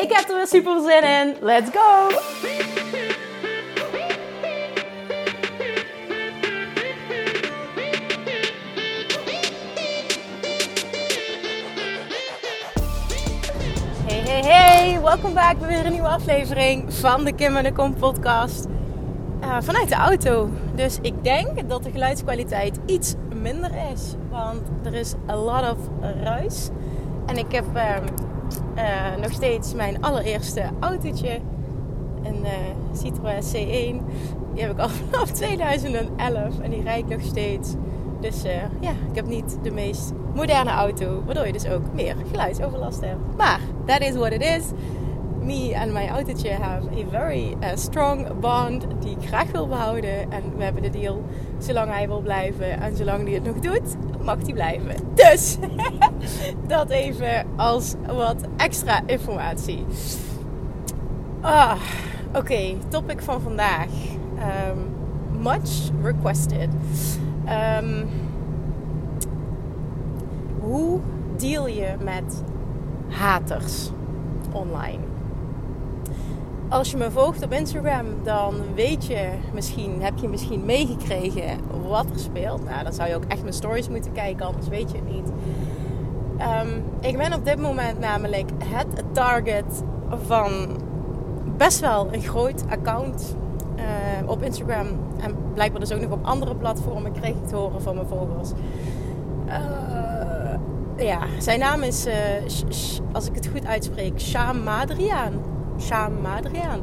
Ik heb er weer super zin in. Let's go! Hey, hey, hey! Welkom bij weer een nieuwe aflevering van de Kim en de Kom podcast. Uh, vanuit de auto. Dus ik denk dat de geluidskwaliteit iets minder is. Want er is a lot of ruis. En ik heb uh, uh, nog steeds mijn allereerste autootje. Een Citroën C1. Die heb ik al vanaf 2011. En die rijd ik nog steeds. Dus ja, ik heb niet de meest moderne auto. Waardoor je dus ook meer geluidsoverlast hebt. Maar, that is what it is me en mijn autootje have a very strong bond die ik graag wil behouden. En we hebben de deal, zolang hij wil blijven en zolang hij het nog doet, mag hij blijven. Dus, dat even als wat extra informatie. Ah, Oké, topic van vandaag. Um, much requested. Um, hoe deal je met haters online? Als je me volgt op Instagram, dan weet je misschien, heb je misschien meegekregen wat er speelt. Nou, dan zou je ook echt mijn stories moeten kijken, anders weet je het niet. Um, ik ben op dit moment namelijk het target van best wel een groot account uh, op Instagram. En blijkbaar dus ook nog op andere platformen kreeg ik te horen van mijn volgers. Uh, ja, zijn naam is, uh, als ik het goed uitspreek, Sham Madriaan. Sham Adriaan.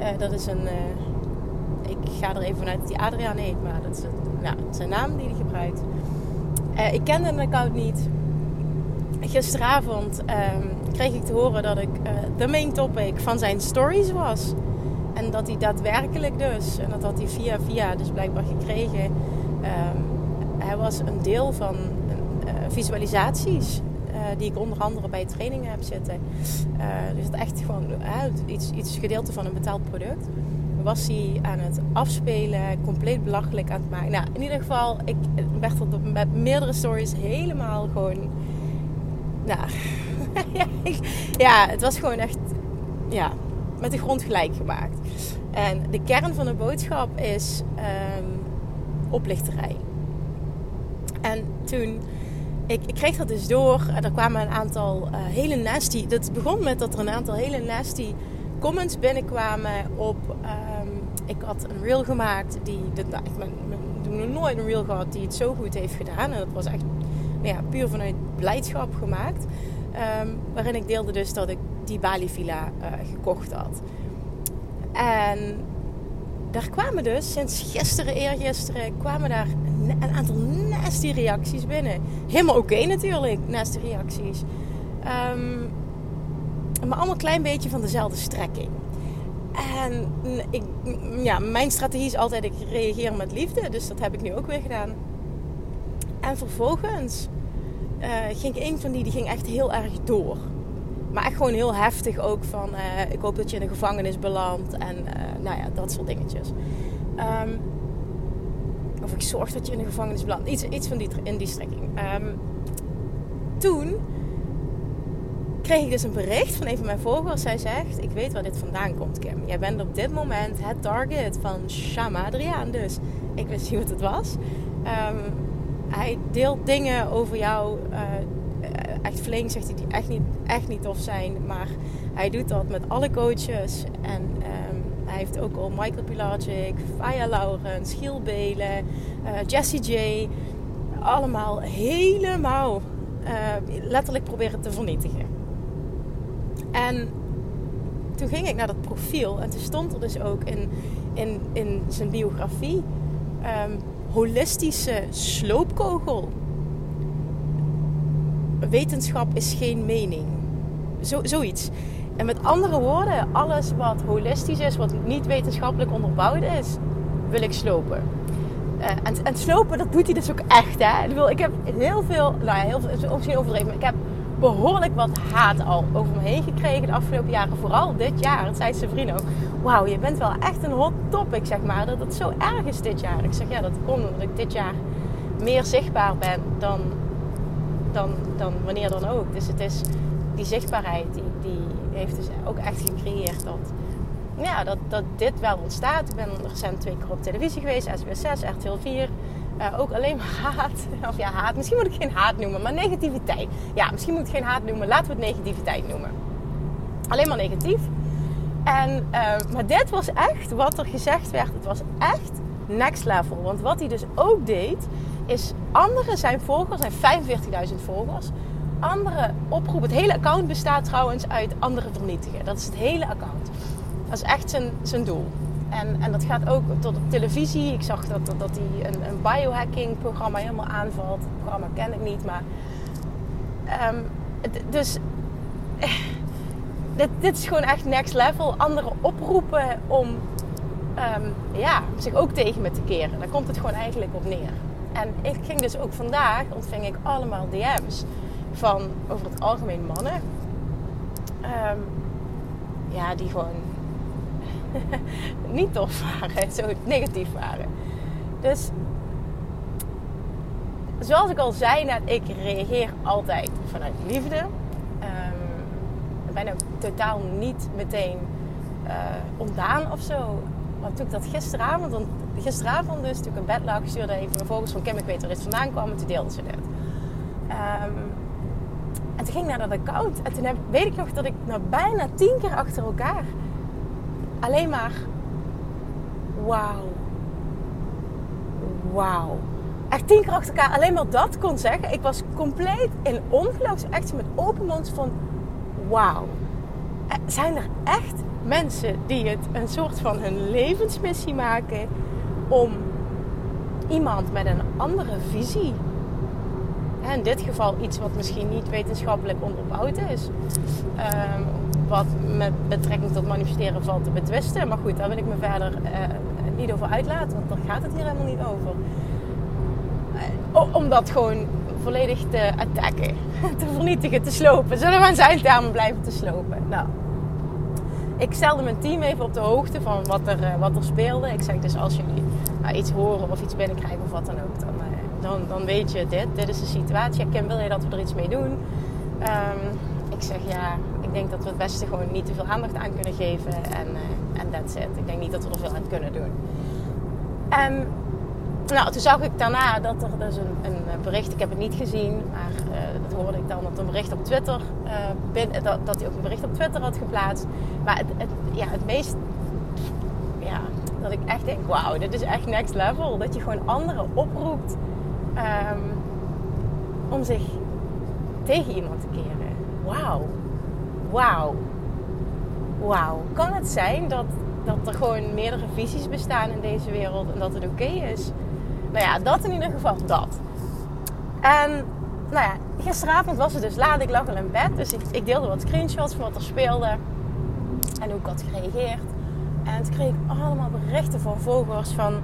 Uh, dat is een. Uh, ik ga er even vanuit dat hij Adriaan heet, maar dat is ja, zijn naam die hij gebruikt. Uh, ik kende de account niet. Gisteravond um, kreeg ik te horen dat ik de main topic van zijn stories was. En dat hij daadwerkelijk dus, en dat had hij via via dus blijkbaar gekregen. Um, hij was een deel van visualisaties die ik onder andere bij trainingen heb zitten. Uh, dus het echt gewoon iets, iets gedeelte van een betaald product. Was hij aan het afspelen, compleet belachelijk aan het maken. Nou, in ieder geval, ik werd er met meerdere stories helemaal gewoon. Nou, ja, het was gewoon echt. Ja, met de grond gelijk gemaakt. En de kern van de boodschap is um, oplichterij. En toen ik, kreeg dat dus door. En er kwamen een aantal uh, hele nasty. Dat begon met dat er een aantal hele nasty comments binnenkwamen op. Um, ik had een reel gemaakt die. Dat, nou, ik nog nooit een reel gehad die het zo goed heeft gedaan. En dat was echt ja, puur vanuit blijdschap gemaakt. Um, waarin ik deelde dus dat ik die Bali Villa uh, gekocht had. En daar kwamen dus sinds gisteren, eergisteren, kwamen daar een aantal nasty reacties binnen. Helemaal oké natuurlijk, nasty reacties. Um, maar allemaal een klein beetje van dezelfde strekking. En ik, ja, mijn strategie is altijd, ik reageer met liefde. Dus dat heb ik nu ook weer gedaan. En vervolgens uh, ging een van die, die ging echt heel erg door. Maar echt gewoon heel heftig ook van, uh, ik hoop dat je in de gevangenis belandt. En uh, nou ja, dat soort dingetjes. Um, of ik zorg dat je in de gevangenis belandt. Iets, iets van die, in die strekking. Um, toen kreeg ik dus een bericht van een van mijn volgers. Zij zegt, ik weet waar dit vandaan komt Kim. Jij bent op dit moment het target van Shama Adriaan. Dus ik wist niet wat het was. Um, hij deelt dingen over jou. Uh, echt flink zegt hij die echt niet, echt niet tof zijn. Maar hij doet dat met alle coaches. En um, hij heeft ook al Michael Pilagic, Faya Laurens, Giel Belen, uh, Jessie J. Allemaal helemaal uh, letterlijk proberen te vernietigen. En toen ging ik naar dat profiel en toen stond er dus ook in, in, in zijn biografie um, holistische sloopkogel. Wetenschap is geen mening. Zo, zoiets. En met andere woorden, alles wat holistisch is, wat niet wetenschappelijk onderbouwd is, wil ik slopen. Uh, en, en, slopen, dat doet hij dus ook echt. Hè? Ik, ik heb heel veel, nou ja, heel veel, is misschien overdreven, maar ik heb behoorlijk wat haat al over me heen gekregen de afgelopen jaren. Vooral dit jaar. Het zei Severino. Wauw, je bent wel echt een hot topic, zeg maar. Dat het zo erg is dit jaar. Ik zeg, ja, dat komt omdat ik dit jaar meer zichtbaar ben dan, dan, dan wanneer dan ook. Dus het is die zichtbaarheid, die heeft dus ook echt gecreëerd dat, ja, dat, dat dit wel ontstaat. Ik ben recent twee keer op televisie geweest, SBS 6, RTL 4. Uh, ook alleen maar haat. Of ja, haat. Misschien moet ik geen haat noemen, maar negativiteit. Ja, misschien moet ik geen haat noemen. Laten we het negativiteit noemen. Alleen maar negatief. En, uh, maar dit was echt wat er gezegd werd. Het was echt next level. Want wat hij dus ook deed, is andere zijn volgers, zijn 45.000 volgers. Andere oproepen. Het hele account bestaat trouwens uit andere vernietigen. Dat is het hele account. Dat is echt zijn, zijn doel. En, en dat gaat ook tot op televisie. Ik zag dat, dat, dat hij een, een biohacking programma helemaal aanvalt. Het programma ken ik niet, maar... Um, dus... Dit, dit is gewoon echt next level. Anderen oproepen om um, ja, zich ook tegen me te keren. Daar komt het gewoon eigenlijk op neer. En ik ging dus ook vandaag, ontving ik allemaal DM's van over het algemeen mannen. Um, ja, die gewoon niet tof waren, zo negatief waren. Dus zoals ik al zei net, ik reageer altijd vanuit liefde. Um, bijna totaal niet meteen uh, ontdaan of zo. Maar toen ik dat gisteravond, gisteravond dus, toen ik in bed lag, stuurde even mijn van Kim, ik weet waar het vandaan kwam. En toen deelde ze dit. Um, en toen ging ik naar dat account. En toen weet ik nog dat ik nou bijna tien keer achter elkaar alleen maar wauw. Wauw. Echt tien keer achter elkaar alleen maar dat kon zeggen. Ik was compleet in ongeloofsactie met open mond van wauw. Eh, zijn er echt mensen die het een soort van hun levensmissie maken om iemand met een andere visie in dit geval iets wat misschien niet wetenschappelijk onderbouwd is. Um, wat met betrekking tot manifesteren valt te betwisten. Maar goed, daar wil ik me verder uh, niet over uitlaten, want daar gaat het hier helemaal niet over. Uh, om dat gewoon volledig te attacken, te vernietigen, te slopen. Zullen we aan zijn termen blijven te slopen? Nou, ik stelde mijn team even op de hoogte van wat er, uh, wat er speelde. Ik zeg dus als jullie nou, iets horen of iets binnenkrijgen of wat dan ook, dan, dan, dan weet je dit. Dit is de situatie. Kim, wil je dat we er iets mee doen? Um, ik zeg ja, ik denk dat we het beste gewoon niet te veel aandacht aan kunnen geven. En uh, en that's it. Ik denk niet dat we er veel aan kunnen doen. En nou, toen zag ik daarna dat er dus een, een bericht, ik heb het niet gezien, maar uh, dat hoorde ik dan, dat een bericht op Twitter, uh, bin, dat, hij ook een bericht op Twitter had geplaatst. Maar het, het, ja, het meest, ja, dat ik echt denk, wauw, dit is echt next level. Dat je gewoon anderen oproept um, om zich tegen iemand te keren. Wauw. Wauw. Wauw. Kan het zijn dat, dat er gewoon meerdere visies bestaan in deze wereld en dat het oké is? Nou ja, dat in ieder geval dat. En nou ja, gisteravond was het dus laat. Ik lag al in bed. Dus ik, ik deelde wat screenshots van wat er speelde. En hoe ik had gereageerd. En toen kreeg ik allemaal berichten van volgers van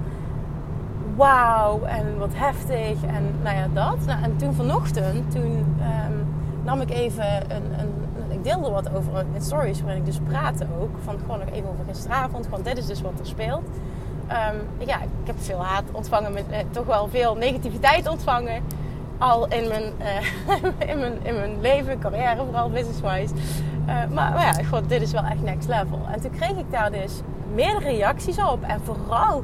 wauw en wat heftig en nou ja dat. Nou, en toen vanochtend, toen um, nam ik even een, een, ik deelde wat over met stories waarin ik dus praatte ook. Van gewoon nog even over gisteravond, want dit is dus wat er speelt. Um, ja, ik heb veel haat ontvangen, met, eh, toch wel veel negativiteit ontvangen. Al in mijn, uh, in mijn, in mijn leven, carrière, vooral business-wise. Maar, maar ja, god, dit is wel echt next level. En toen kreeg ik daar dus meerdere reacties op. En vooral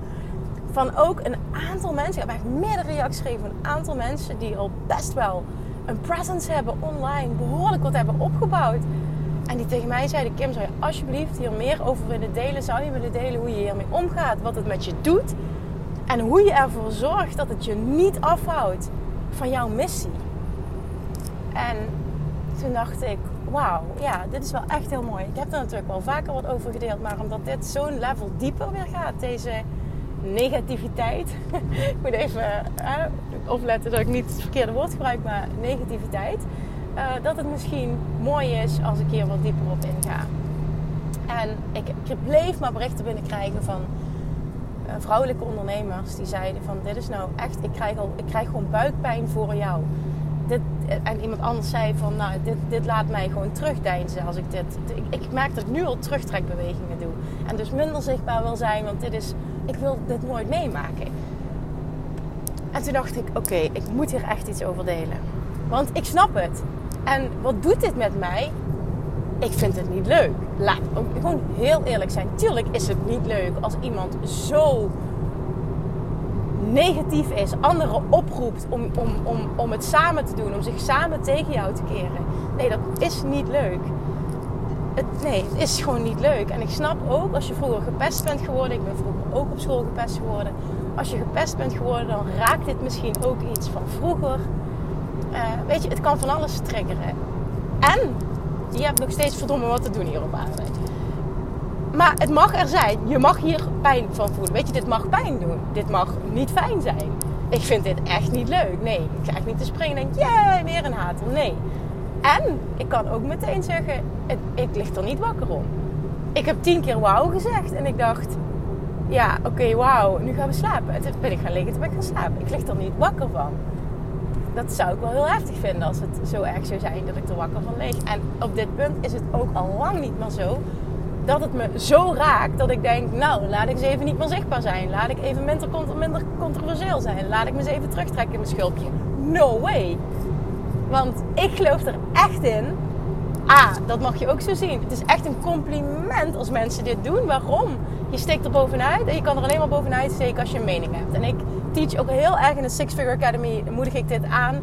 van ook een aantal mensen. Ik heb echt meerdere reacties gegeven van een aantal mensen die al best wel een presence hebben online, behoorlijk wat hebben opgebouwd. En die tegen mij zeiden: Kim, zou je alsjeblieft hier meer over willen delen? Zou je willen delen hoe je hiermee omgaat, wat het met je doet en hoe je ervoor zorgt dat het je niet afhoudt van jouw missie? En toen dacht ik: Wauw, ja, dit is wel echt heel mooi. Ik heb er natuurlijk wel vaker wat over gedeeld, maar omdat dit zo'n level dieper weer gaat, deze negativiteit. ik moet even uh, opletten dat ik niet het verkeerde woord gebruik, maar negativiteit. uh, dat het misschien mooi is als ik hier wat dieper op inga. En ik, ik bleef maar berichten binnenkrijgen van uh, vrouwelijke ondernemers die zeiden van dit is nou echt, ik krijg, al, ik krijg gewoon buikpijn voor jou. Dit, en iemand anders zei van nou, dit, dit laat mij gewoon terugdeinzen als ik dit. Ik, ik merk dat ik nu al terugtrekbewegingen doe. En dus minder zichtbaar wil zijn, want dit is, ik wil dit nooit meemaken. En toen dacht ik, oké, ik moet hier echt iets over delen. Want ik snap het. En wat doet dit met mij? Ik vind het niet leuk. Laat gewoon heel eerlijk zijn. Tuurlijk is het niet leuk als iemand zo negatief is, anderen oproept om, om, om, om het samen te doen, om zich samen tegen jou te keren. Nee, dat is niet leuk. Het, nee, het is gewoon niet leuk. En ik snap ook als je vroeger gepest bent geworden, ik ben vroeger ook op school gepest geworden. Als je gepest bent geworden, dan raakt dit misschien ook iets van vroeger. Uh, weet je, het kan van alles triggeren. En je hebt nog steeds verdomme wat te doen hier op aarde. Maar het mag er zijn. Je mag hier pijn van voelen. Weet je, dit mag pijn doen. Dit mag niet fijn zijn. Ik vind dit echt niet leuk. Nee, ik ga echt niet te springen en denk, yeah, weer een hater. Nee. En ik kan ook meteen zeggen, ik lig er niet wakker om. Ik heb tien keer wauw gezegd en ik dacht, ja, oké, wauw, nu gaan we slapen. En toen ben ik gaan liggen, toen ben ik gaan slapen. Ik lig er niet wakker van. Dat zou ik wel heel heftig vinden als het zo erg zou zijn dat ik er wakker van lig. En op dit punt is het ook al lang niet meer zo dat het me zo raakt dat ik denk, nou, laat ik eens even niet meer zichtbaar zijn. Laat ik even minder, minder controversieel zijn. Laat ik me eens even terugtrekken in mijn schulpje. No way. Want ik geloof er echt in. Ah, dat mag je ook zo zien. Het is echt een compliment als mensen dit doen. Waarom? Je steekt er bovenuit en je kan er alleen maar bovenuit steken als je een mening hebt. En ik teach ook heel erg in de Six Figure Academy, moedig ik dit aan.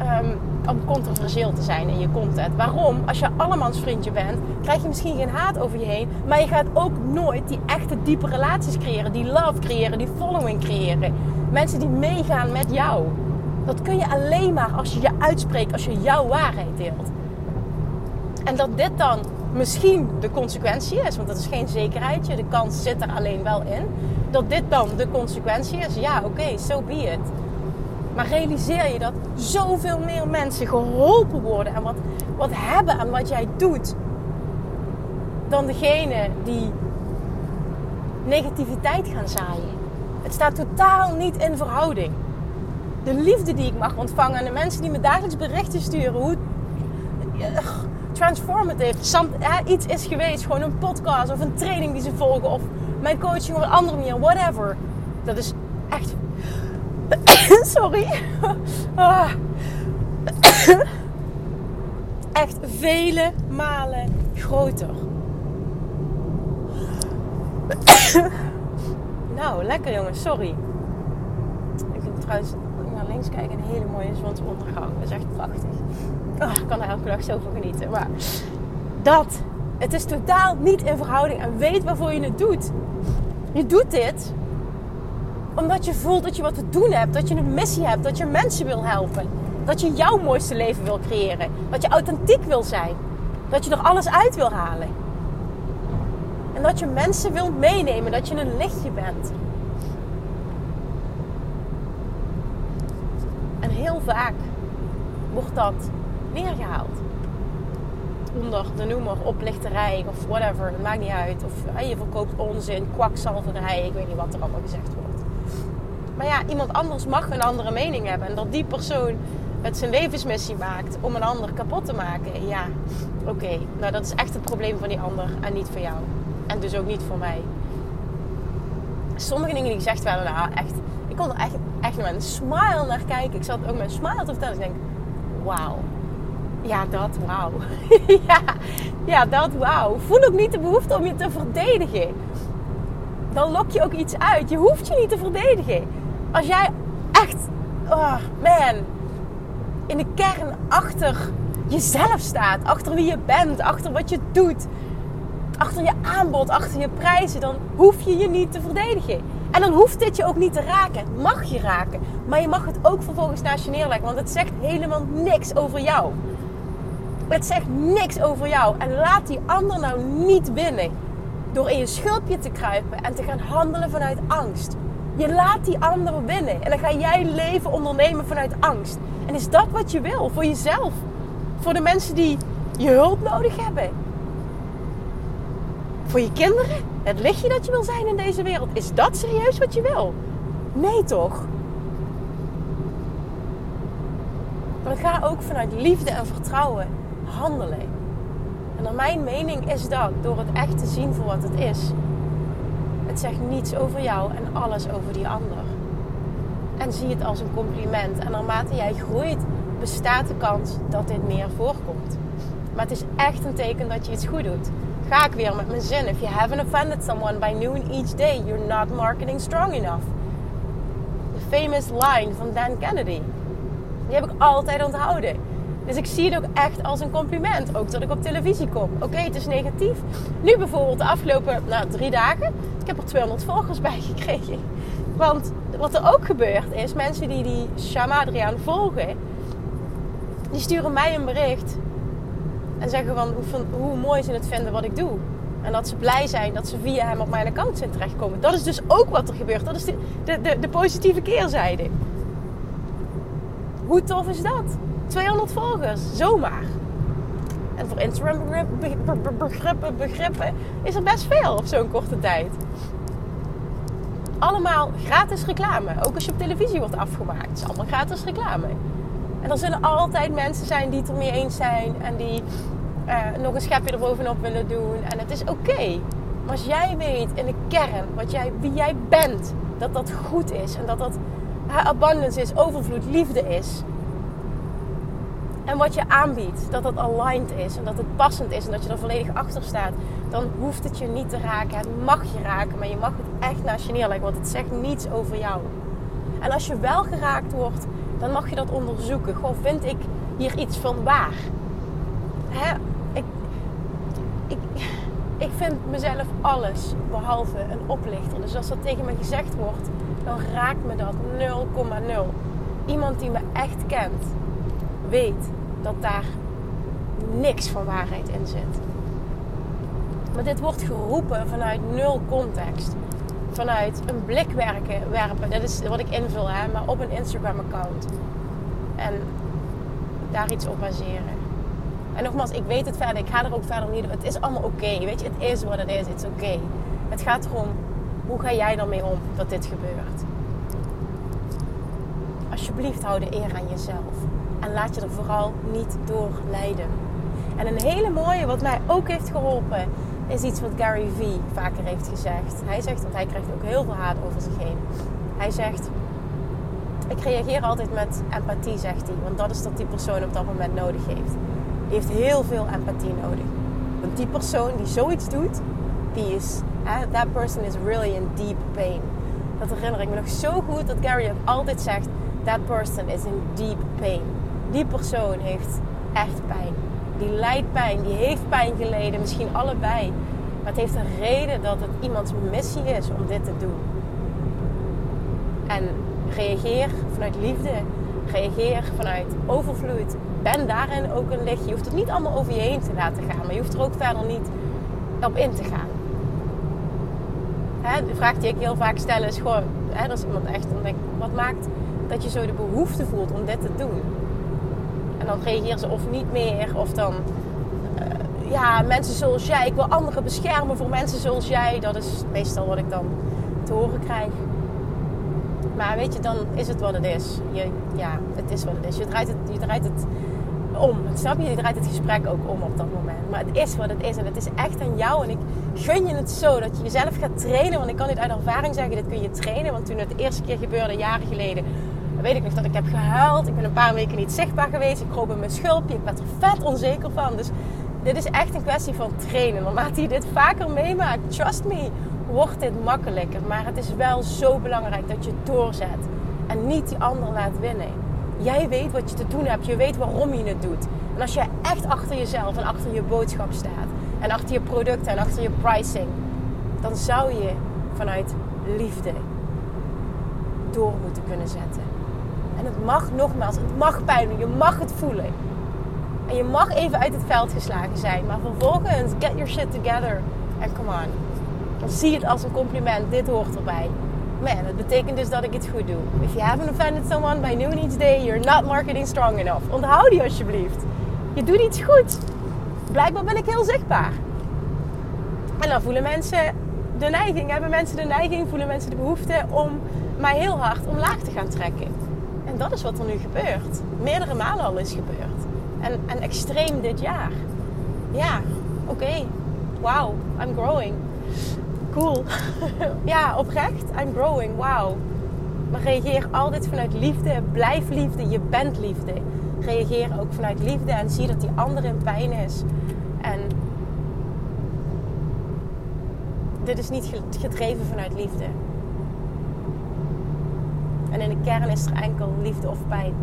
Um, om controversieel te zijn in je content. Waarom? Als je allemans vriendje bent, krijg je misschien geen haat over je heen. Maar je gaat ook nooit die echte diepe relaties creëren. Die love creëren, die following creëren. Mensen die meegaan met jou. Dat kun je alleen maar als je je uitspreekt, als je jouw waarheid deelt. En dat dit dan misschien de consequentie is, want dat is geen zekerheidje, de kans zit er alleen wel in. Dat dit dan de consequentie is, ja oké, okay, so be it. Maar realiseer je dat zoveel meer mensen geholpen worden en wat, wat hebben aan wat jij doet, dan degene die negativiteit gaan zaaien. Het staat totaal niet in verhouding. De liefde die ik mag ontvangen en de mensen die me dagelijks berichten sturen, hoe transformative iets is geweest, gewoon een podcast of een training die ze volgen of mijn coaching op een andere manier, whatever. Dat is echt Sorry. Ah. Echt vele malen groter. nou, lekker jongens, sorry. Ik vind trouwens links kijken een hele mooie zonsondergang. Dat is echt prachtig. Oh, ik kan er elke dag zo van genieten. Maar dat, het is totaal niet in verhouding. En weet waarvoor je het doet. Je doet dit omdat je voelt dat je wat te doen hebt. Dat je een missie hebt. Dat je mensen wil helpen. Dat je jouw mooiste leven wil creëren. Dat je authentiek wil zijn. Dat je er alles uit wil halen. En dat je mensen wil meenemen. Dat je een lichtje bent. En heel vaak wordt dat neergehaald. Onder de noemer oplichterij of whatever. Het maakt niet uit. Of je verkoopt onzin, kwakzalverij. Ik weet niet wat er allemaal gezegd wordt. Maar ja, iemand anders mag een andere mening hebben. En dat die persoon het zijn levensmissie maakt om een ander kapot te maken. Ja, oké. Nou, dat is echt het probleem van die ander en niet van jou. En dus ook niet voor mij. Sommige dingen die gezegd werden, nou echt... Ik kon er echt, echt met een smile naar kijken. Ik zat ook met een smile te vertellen. Ik denk, wauw. Ja, dat wauw. ja, ja, dat wauw. Voel ook niet de behoefte om je te verdedigen. Dan lok je ook iets uit. Je hoeft je niet te verdedigen als jij echt, oh man, in de kern achter jezelf staat, achter wie je bent, achter wat je doet, achter je aanbod, achter je prijzen, dan hoef je je niet te verdedigen. En dan hoeft dit je ook niet te raken. Mag je raken. Maar je mag het ook vervolgens naast je neerleggen. Want het zegt helemaal niks over jou. Het zegt niks over jou. En laat die ander nou niet winnen. Door in je schulpje te kruipen en te gaan handelen vanuit angst. Je laat die ander winnen. En dan ga jij leven ondernemen vanuit angst. En is dat wat je wil voor jezelf? Voor de mensen die je hulp nodig hebben? Voor je kinderen? Het lichtje dat je wil zijn in deze wereld? Is dat serieus wat je wil? Nee toch? Maar ga ook vanuit liefde en vertrouwen handelen. En naar mijn mening is dat door het echt te zien voor wat het is. Het zegt niets over jou en alles over die ander. En zie het als een compliment. En naarmate jij groeit, bestaat de kans dat dit meer voorkomt. Maar het is echt een teken dat je iets goed doet. Ga ik weer met mijn zin. If you haven't offended someone by noon each day, you're not marketing strong enough. The famous line van Dan Kennedy. Die heb ik altijd onthouden. Dus ik zie het ook echt als een compliment. Ook dat ik op televisie kom. Oké, het is negatief. Nu bijvoorbeeld de afgelopen nou, drie dagen. Ik heb er 200 volgers bij gekregen. Want wat er ook gebeurt is, mensen die die Shamadriaan volgen, die sturen mij een bericht. En zeggen van hoe, hoe mooi ze het vinden wat ik doe. En dat ze blij zijn dat ze via hem op mijn account zijn terechtkomen. Dat is dus ook wat er gebeurt. Dat is de, de, de, positieve keerzijde. Hoe tof is dat? 200 volgers, zomaar. En voor Instagram begrippen, begrippen is er best veel op zo'n korte tijd. Allemaal gratis reclame. Ook als je op televisie wordt afgemaakt. Het is allemaal gratis reclame. En er zullen altijd mensen zijn die het ermee eens zijn. En die uh, nog een schepje erbovenop willen doen. En het is oké. Maar als jij weet in de kern wat jij, wie jij bent. Dat dat goed is. En dat dat abundance is, overvloed, liefde is en wat je aanbiedt, dat dat aligned is en dat het passend is en dat je er volledig achter staat, dan hoeft het je niet te raken. Het mag je raken, maar je mag het echt naast je neerleggen, want het zegt niets over jou. En als je wel geraakt wordt, dan mag je dat onderzoeken. Gewoon, vind ik hier iets van waar? Hè? Ik, vind mezelf alles behalve een oplichter. Dus als dat tegen me gezegd wordt, dan raakt me dat 0,0. Iemand die me echt kent, weet dat daar niks van waarheid in zit. Maar dit wordt geroepen vanuit nul context. Vanuit een blik werken, werpen. Dat is wat ik invul, hè, maar op een Instagram-account. En daar iets op baseren. En nogmaals, ik weet het verder. Ik ga er ook verder niet. Het is allemaal oké. Weet je, het is wat het is. Het is oké. Het gaat erom, hoe ga jij ermee om dat dit gebeurt? Alsjeblieft, hou de eer aan jezelf. En laat je er vooral niet door leiden. En een hele mooie, wat mij ook heeft geholpen, is iets wat Gary Vee vaker heeft gezegd. Hij zegt, want hij krijgt ook heel veel haat over zich heen. Hij zegt, ik reageer altijd met empathie, zegt hij. Want dat is wat die persoon op dat moment nodig heeft. Heeft heel veel empathie nodig. Want die persoon die zoiets doet, die is, that person is really in deep pain. Dat herinner ik me nog zo goed dat Gary altijd zegt, that person is in deep pain die persoon heeft echt pijn. Die lijdt pijn, die heeft pijn geleden, misschien allebei. Maar het heeft een reden dat het iemands missie is om dit te doen. En reageer vanuit liefde. Reageer vanuit overvloed. Ben daarin ook een licht. Je hoeft het niet allemaal over je heen te laten gaan. Maar je hoeft er ook verder niet op in te gaan. Hè, de vraag die ik heel vaak stel is gewoon... Hè, als iemand echt dan. Wat maakt dat je zo de behoefte voelt om dit te doen? En dan reageren ze of niet meer. Of dan, uh, ja, mensen zoals jij. Ik wil anderen beschermen voor mensen zoals jij. Dat is meestal wat ik dan te horen krijg. Maar weet je, dan is het wat het is. Je, ja, het is wat het is. Je draait het, je draait het om. Snap je? Je draait het gesprek ook om op dat moment. Maar het is wat het is. En het is echt aan jou. En ik gun je het zo dat je jezelf gaat trainen. Want ik kan dit uit ervaring zeggen. Dit kun je trainen. Want toen het de eerste keer gebeurde, jaren geleden weet ik nog dat ik heb gehuild. Ik ben een paar weken niet zichtbaar geweest. Ik kroop in mijn schulpje. Ik werd er vet onzeker van. Dus dit is echt een kwestie van trainen. Naarmate je dit vaker meemaakt, trust me, wordt dit makkelijker. Maar het is wel zo belangrijk dat je doorzet. En niet die ander laat winnen. Jij weet wat je te doen hebt. Je weet waarom je het doet. En als je echt achter jezelf en achter je boodschap staat. En achter je producten en achter je pricing. Dan zou je vanuit liefde door moeten kunnen zetten. En het mag nogmaals, het mag pijn. Je mag het voelen. En je mag even uit het veld geslagen zijn. Maar vervolgens, get your shit together. En come on. Zie het als een compliment. Dit hoort erbij. Man, dat betekent dus dat ik het goed doe. If you haven't offended someone by noon each day, you're not marketing strong enough. Onthoud die alsjeblieft. Je doet iets goed. Blijkbaar ben ik heel zichtbaar. En dan voelen mensen de neiging, hebben mensen de neiging, voelen mensen de behoefte om mij heel hard omlaag te gaan trekken. En dat is wat er nu gebeurt. Meerdere malen al is gebeurd. En, en extreem dit jaar. Ja, oké. Wow, I'm growing. Cool. ja, oprecht. I'm growing. Wow. Maar reageer altijd vanuit liefde. Blijf liefde. Je bent liefde. Reageer ook vanuit liefde en zie dat die ander in pijn is. En dit is niet gedreven vanuit liefde. En in de kern is er enkel liefde of pijn.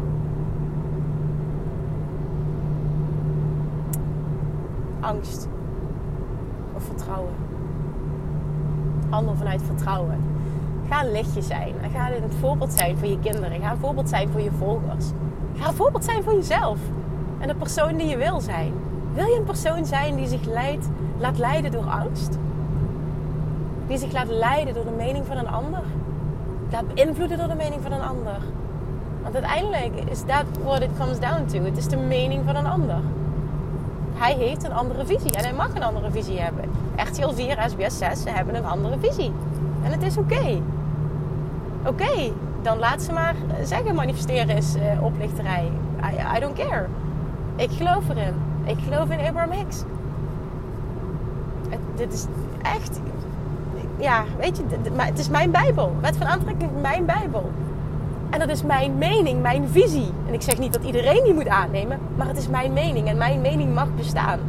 Angst of vertrouwen. Handel vanuit vertrouwen. Ga een lichtje zijn. En ga een voorbeeld zijn voor je kinderen. Ga een voorbeeld zijn voor je volgers. Ga een voorbeeld zijn voor jezelf. En de persoon die je wil zijn. Wil je een persoon zijn die zich laat leiden door angst? Die zich laat leiden door de mening van een ander? Laat beïnvloeden door de mening van een ander? Want uiteindelijk is dat what it comes down to. Het is de mening van een ander. Hij heeft een andere visie en hij mag een andere visie hebben. RTL 4, SBS 6, ze hebben een andere visie. En het is oké. Oké, dan laat ze maar zeggen manifesteren is uh, oplichterij. I, don't care. Ik geloof erin. Ik geloof in Abraham Hicks. Het, dit is echt... Ja, weet je, het is mijn Bijbel. Wet van aantrekking is mijn Bijbel. En dat is mijn mening, mijn visie. En ik zeg niet dat iedereen die moet aannemen, maar het is mijn mening. En mijn mening mag bestaan.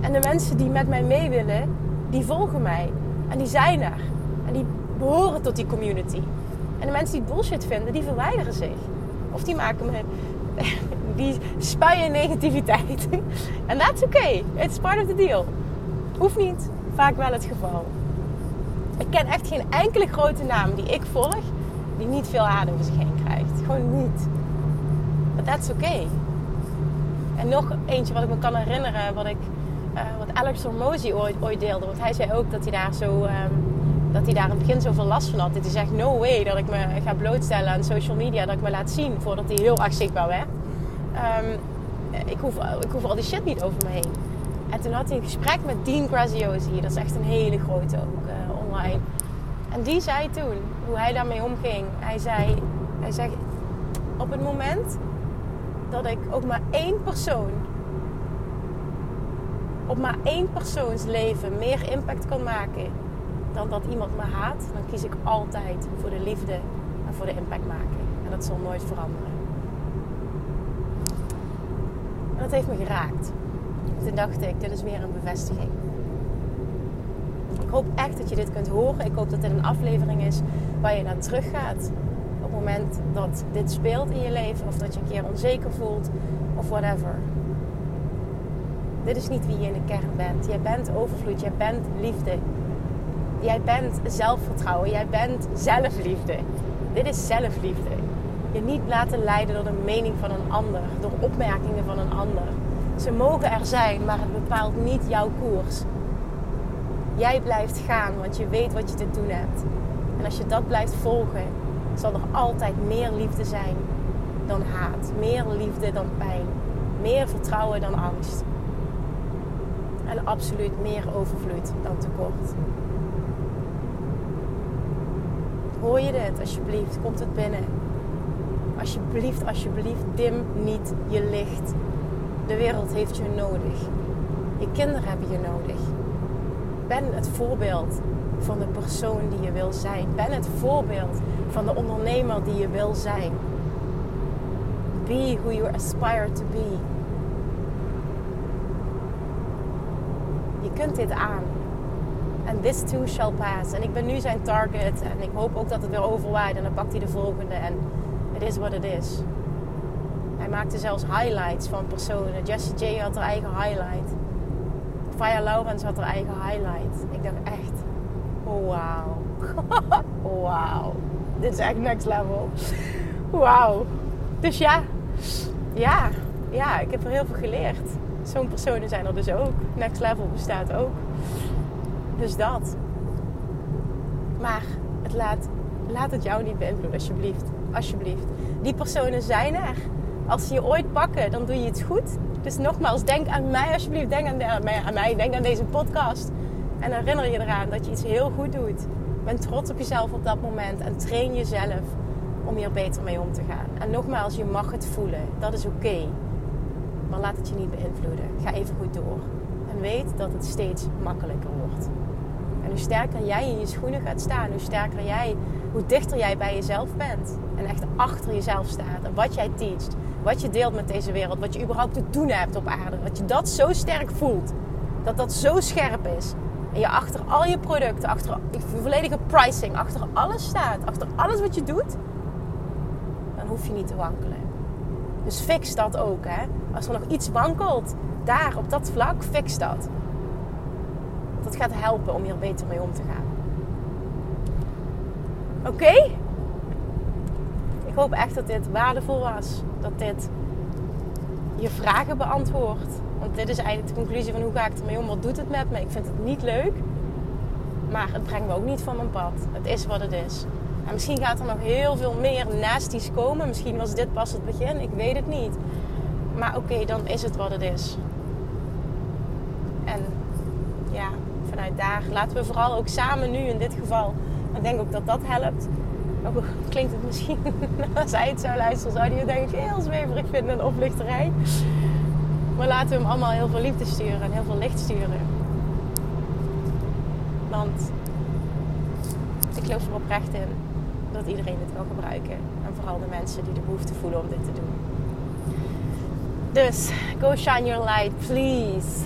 En de mensen die met mij mee willen, die volgen mij. En die zijn er. En die behoren tot die community. En de mensen die bullshit vinden, die verwijderen zich. Of die maken me... Die spuien negativiteit. En that's okay. It's part of the deal. Hoeft niet. Vaak wel het geval. Ik ken echt geen enkele grote naam die ik volg... die niet veel adem over zich heen krijgt. Gewoon niet. But that's okay. En nog eentje wat ik me kan herinneren... wat, ik, uh, wat Alex Hormozy ooit, ooit deelde. Want hij zei ook dat hij daar zo... Um, dat hij daar in het begin zoveel last van had. Dat hij zegt, no way dat ik me ga blootstellen aan social media. Dat ik me laat zien voordat hij heel erg zichtbaar werd. Um, ik, hoef, ik hoef al die shit niet over me heen. En toen had hij een gesprek met Dean Graziosi. Dat is echt een hele grote ook uh, online. En die zei toen, hoe hij daarmee omging. Hij zei, hij zei, op het moment dat ik ook maar één persoon... op maar één persoons leven meer impact kan maken dan dat iemand me haat, dan kies ik altijd voor de liefde en voor de impact maken. En dat zal nooit veranderen. En dat heeft me geraakt. Toen dacht ik, dit is weer een bevestiging. Ik hoop echt dat je dit kunt horen. Ik hoop dat dit een aflevering is waar je naar terug gaat. Op het moment dat dit speelt in je leven. Of dat je een keer onzeker voelt. Of whatever. Dit is niet wie je in de kern bent. Jij bent overvloed. Jij bent liefde. Jij bent zelfvertrouwen. Jij bent zelfliefde. Dit is zelfliefde. Je niet laten leiden door de mening van een ander. Door opmerkingen van een ander. Ze mogen er zijn, maar het bepaalt niet jouw koers. Jij blijft gaan, want je weet wat je te doen hebt. En als je dat blijft volgen, zal er altijd meer liefde zijn dan haat. Meer liefde dan pijn. Meer vertrouwen dan angst. En absoluut meer overvloed dan tekort. Hoor je dit? Alsjeblieft, komt het binnen. Alsjeblieft, alsjeblieft, dim niet je licht. De wereld heeft je nodig. Je kinderen hebben je nodig. Ben het voorbeeld van de persoon die je wil zijn. Ben het voorbeeld van de ondernemer die je wil zijn. Be who you aspire to be. Je kunt dit aan. And this too shall pass. En ik ben nu zijn target. En ik hoop ook dat het weer overwaait. En dan pakt hij de volgende. En het is wat het is. Hij maakte zelfs highlights van personen. Jessie J had haar eigen highlight. Faya Laurens had haar eigen highlight. Ik dacht echt, wauw. wauw. Dit is echt next level. Wauw. Dus ja, ja, ja, ik heb er heel veel geleerd. Zo'n personen zijn er dus ook. Next level bestaat ook. Dus dat. Maar het laat, laat het jou niet beïnvloeden, alsjeblieft. Alsjeblieft. Die personen zijn er. Als ze je ooit pakken, dan doe je het goed. Dus nogmaals, denk aan mij alsjeblieft. Denk aan, mij, denk aan deze podcast. En herinner je eraan dat je iets heel goed doet. Ben trots op jezelf op dat moment en train jezelf om hier beter mee om te gaan. En nogmaals, je mag het voelen. Dat is oké. Maar laat het je niet beïnvloeden. Ga even goed door. En weet dat het steeds makkelijker wordt. En hoe sterker jij in je schoenen gaat staan, hoe sterker jij, hoe dichter jij bij jezelf bent. En echt achter jezelf staat. En wat jij teacht, wat je deelt met deze wereld, wat je überhaupt te doen hebt op aarde. Dat je dat zo sterk voelt. Dat dat zo scherp is. En je achter al je producten, achter je volledige pricing, achter alles staat. Achter alles wat je doet. Dan hoef je niet te wankelen. Dus fix dat ook. Hè? Als er nog iets wankelt, daar op dat vlak, fix dat. Dat gaat helpen om hier beter mee om te gaan. Oké? Hoop echt dat dit waardevol was. Dat dit je vragen beantwoordt. Want dit is eigenlijk de conclusie van hoe ga ik ermee om? Wat doet het met me? Ik vind het niet leuk. Maar het brengt me ook niet van mijn pad. Het is wat het is. En misschien gaat er nog heel veel meer nasties komen. Misschien was dit pas het begin. Ik weet het niet. Maar oké, dan is het wat het is. En ja, vanuit daar laten we vooral ook samen nu in dit geval. Ik denk ook dat dat helpt. Ook klinkt het misschien, als hij het zou luisteren, zou hij het denk ik heel zweverig vinden, een oplichterij. Maar laten we hem allemaal heel veel liefde sturen en heel veel licht sturen. Want ik geloof er oprecht in dat iedereen dit kan gebruiken. En vooral de mensen die de behoefte voelen om dit te doen. Dus, go shine your light, please.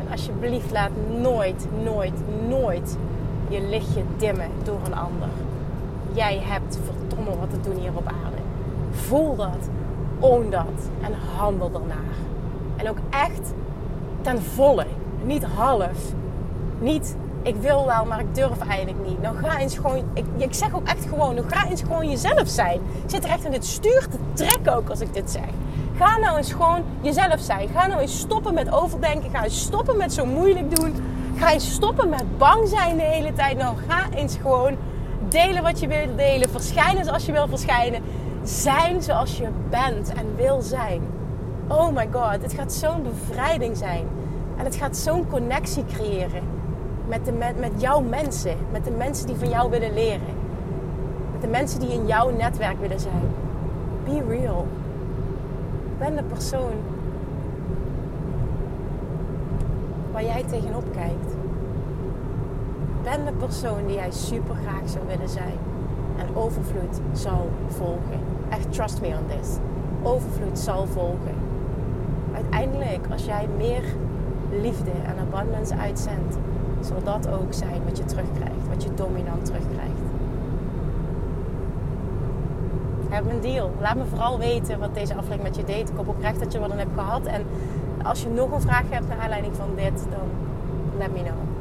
En alsjeblieft laat nooit, nooit, nooit je lichtje dimmen door een ander. Jij hebt verdomme wat te doen hier op aarde. Voel dat, own dat en handel ernaar. En ook echt ten volle, niet half. Niet ik wil wel, maar ik durf eigenlijk niet. Nou ga eens gewoon, ik, ik zeg ook echt gewoon, nou ga eens gewoon jezelf zijn. Zit er echt in dit stuur te trekken ook als ik dit zeg. Ga nou eens gewoon jezelf zijn. Ga nou eens stoppen met overdenken. Ga eens stoppen met zo moeilijk doen. Ga eens stoppen met bang zijn de hele tijd. Nou, ga eens gewoon delen wat je wil delen. Verschijnen zoals je wil verschijnen. Zijn zoals je bent en wil zijn. Oh my god, het gaat zo'n bevrijding zijn. En het gaat zo'n connectie creëren met, de, met, met jouw mensen. Met de mensen die van jou willen leren. Met de mensen die in jouw netwerk willen zijn. Be real. Ben de persoon waar jij tegenop kijkt. Ben de persoon die jij super graag zou willen zijn. En overvloed zal volgen. Echt, trust me on this. Overvloed zal volgen. Uiteindelijk, als jij meer liefde en abundance uitzendt, zal dat ook zijn wat je terugkrijgt, wat je dominant terugkrijgt. Heb een deal. Laat me vooral weten wat deze aflevering met je deed. Ik hoop oprecht dat je wat aan hebt gehad. En als je nog een vraag hebt naar aanleiding van dit, dan let me know.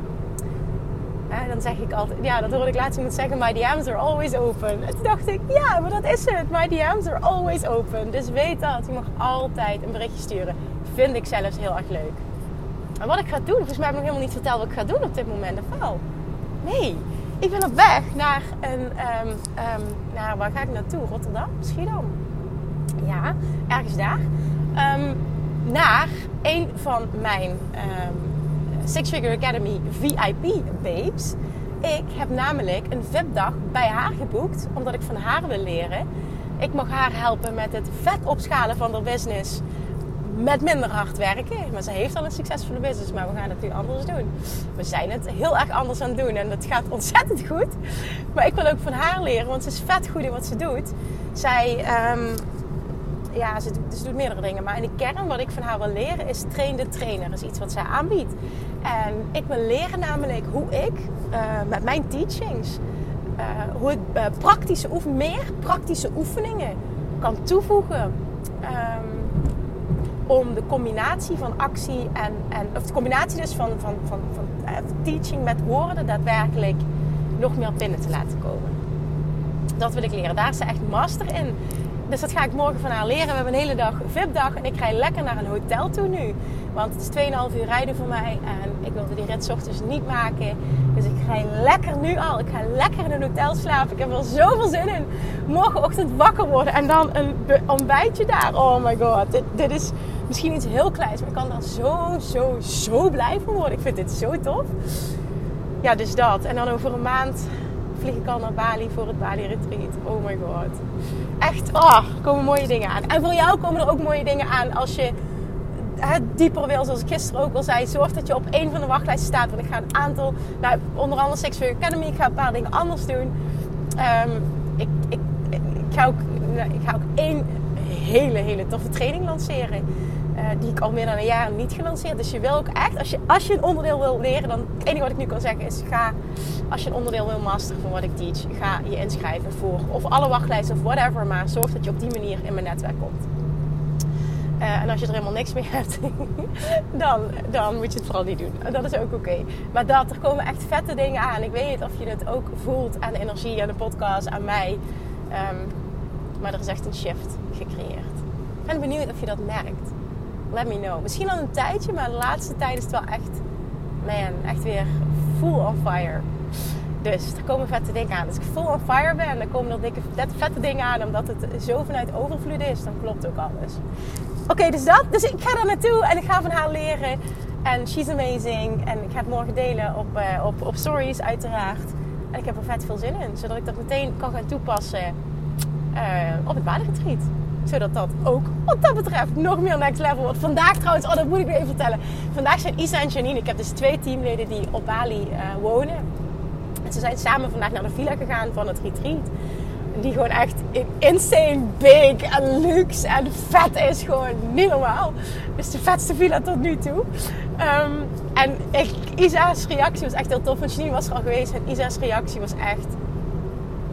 Dan zeg ik altijd, ja, dat hoorde ik laatst iemand zeggen, my DM's are always open. En toen dacht ik, ja, maar dat is het. My DM's are always open. Dus weet dat. Je mag altijd een berichtje sturen. Vind ik zelfs heel erg leuk. En wat ik ga doen, volgens mij heb ik nog helemaal niet verteld wat ik ga doen op dit moment. Of wel? Nee. Ik ben op weg naar een... Um, naar, waar ga ik naartoe? Rotterdam? Schiedam? Ja, ergens daar. Um, naar een van mijn Six Figure Academy VIP babes. Ik heb namelijk een VIP-dag bij haar geboekt, omdat ik van haar wil leren. Ik mag haar helpen met het vet opschalen van haar business met minder hard werken. Maar ze heeft al een succesvolle business, maar we gaan het nu anders doen. We zijn het heel erg anders aan het doen en het gaat ontzettend goed. Maar ik wil ook van haar leren, want ze is vet goed in wat ze doet. Zij, um, ja, ze, doet meerdere dingen. Maar in de kern wat ik van haar wil leren is train de trainer. Dat is iets wat zij aanbiedt. En ik wil leren namelijk hoe ik uh, met mijn teachings, uh, hoe ik uh, praktische oefen, meer praktische oefeningen kan toevoegen. Um, om de combinatie van actie en, en of de combinatie dus van, van, van, van teaching met woorden daadwerkelijk nog meer binnen te laten komen. Dat wil ik leren. Daar is ze echt master in. Dus dat ga ik morgen van haar leren. We hebben een hele dag VIP-dag en ik ga lekker naar een hotel toe nu. Want het is 2,5 uur rijden voor mij en ik wilde die rit ochtends niet maken. Dus ik ga lekker nu al. Ik ga lekker in een hotel slapen. Ik heb er zoveel zin in. Morgenochtend wakker worden en dan een ontbijtje daar. Oh my god, dit, dit is Misschien iets heel kleins, maar ik kan daar zo, zo, zo blij van worden. Ik vind dit zo tof. Ja, dus dat. En dan over een maand vlieg ik al naar Bali voor het Bali Retreat. Oh my god. Echt, oh, komen mooie dingen aan. En voor jou komen er ook mooie dingen aan als je het dieper wil, zoals ik gisteren ook al zei, zorg dat je op één van de wachtlijsten staat. Want ik ga een aantal, nou, onder andere Sexual Academy, ik ga een paar dingen anders doen. Ehm, ik, ik, ik, ga ook, nou, ik ga ook één hele, hele toffe training lanceren. Uh, die ik al meer dan een jaar niet gelanceerd. Dus je wil ook echt, als je, als je een onderdeel wil leren, dan het enige wat ik nu kan zeggen is: ga, als je een onderdeel wil masteren van wat ik teach, ga je inschrijven voor of alle wachtlijsten of whatever. Maar zorg dat je op die manier in mijn netwerk komt. Uh, en als je er helemaal niks mee hebt, dan, dan moet je het vooral niet doen. Dat is ook oké. Maar dat, er komen echt vette dingen aan. Ik weet niet of je het ook voelt aan de energie, aan de podcast, aan mij. Um, maar er is echt een shift gecreëerd. Ik ben benieuwd of je dat merkt. Let me know. Misschien al een tijdje, maar de laatste tijd is het wel echt, man, echt weer full on fire. Dus er komen vette dingen aan. Als ik full on fire ben, dan komen er dikke, vette dingen aan. Omdat het zo vanuit overvloed is, dan klopt ook alles. Oké, dus dat. Dus ik ga daar naartoe en ik ga van haar leren. En she's amazing. En ik ga het morgen delen op, uh, op, op stories uiteraard. En ik heb er vet veel zin in. Zodat ik dat meteen kan gaan toepassen uh, op het badenretreat. Zodat dat ook wat dat betreft nog meer next level wordt. Vandaag trouwens, oh dat moet ik even vertellen. Vandaag zijn Isa en Janine. Ik heb dus twee teamleden die op Bali uh, wonen. En ze zijn samen vandaag naar de villa gegaan van het retreat die gewoon echt insane big en luxe en vet is. Gewoon niet normaal. Dus de vetste villa tot nu toe. Um, en ik, Isa's reactie was echt heel tof. Want Janine was er al geweest. En Isa's reactie was echt...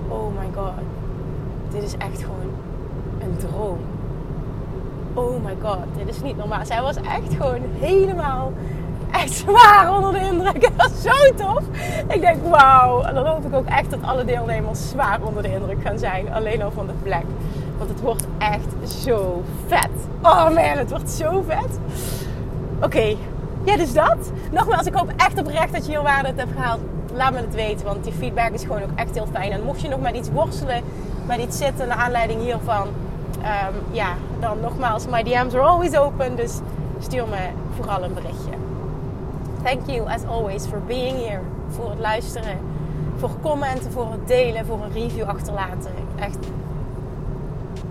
Oh my god. Dit is echt gewoon droom. Oh my god. Dit is niet normaal. Zij was echt gewoon helemaal echt zwaar onder de indruk. Dat is zo tof. Ik denk, wauw. En dan hoop ik ook echt dat alle deelnemers zwaar onder de indruk gaan zijn. Alleen al van de plek. Want het wordt echt zo vet. Oh man, het wordt zo vet. Oké, ja, dus dat. Nogmaals, ik hoop echt oprecht dat je hier waarde hebt gehaald. Laat me het weten, want die feedback is gewoon ook echt heel fijn. En mocht je nog met iets worstelen, met iets zitten naar aanleiding hiervan, um, ja, dan nogmaals, my DM's are always open. Dus stuur me vooral een berichtje. Thank you as always for being here. Voor het luisteren, voor commenten, voor het delen, voor een review achterlaten. Echt,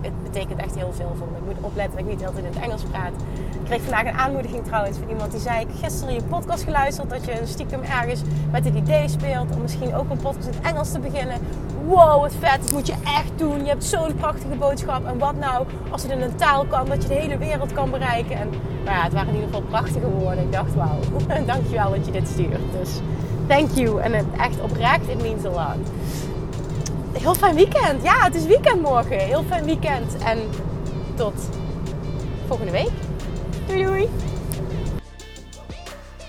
het betekent echt heel veel voor me. Ik moet opletten dat ik niet altijd in het Engels praat. Ik kreeg vandaag een aanmoediging trouwens van iemand die zei: Ik gisteren je podcast geluisterd dat je stiekem ergens met het idee speelt om misschien ook een podcast in het Engels te beginnen. Wow, wat vet, dat moet je echt doen. Je hebt zo'n prachtige boodschap. En wat nou als het in een taal kan, dat je de hele wereld kan bereiken. En nou ja, het waren in ieder geval prachtige woorden. Ik dacht: Wauw, dankjewel dat je dit stuurt. Dus thank you. En het echt oprecht, it means a lot heel fijn weekend. Ja, het is weekend morgen. Heel fijn weekend. En tot volgende week. Doei doei.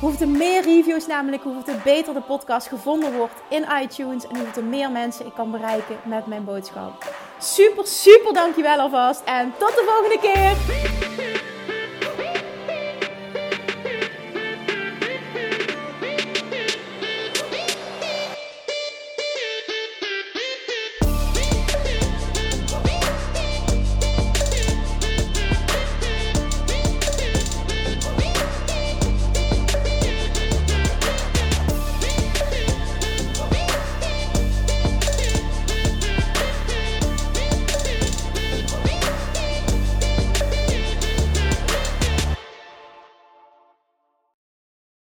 Hoeveel meer reviews namelijk, hoeveel beter de podcast gevonden wordt in iTunes en hoeveel meer mensen ik kan bereiken met mijn boodschap. Super, super dankjewel alvast en tot de volgende keer!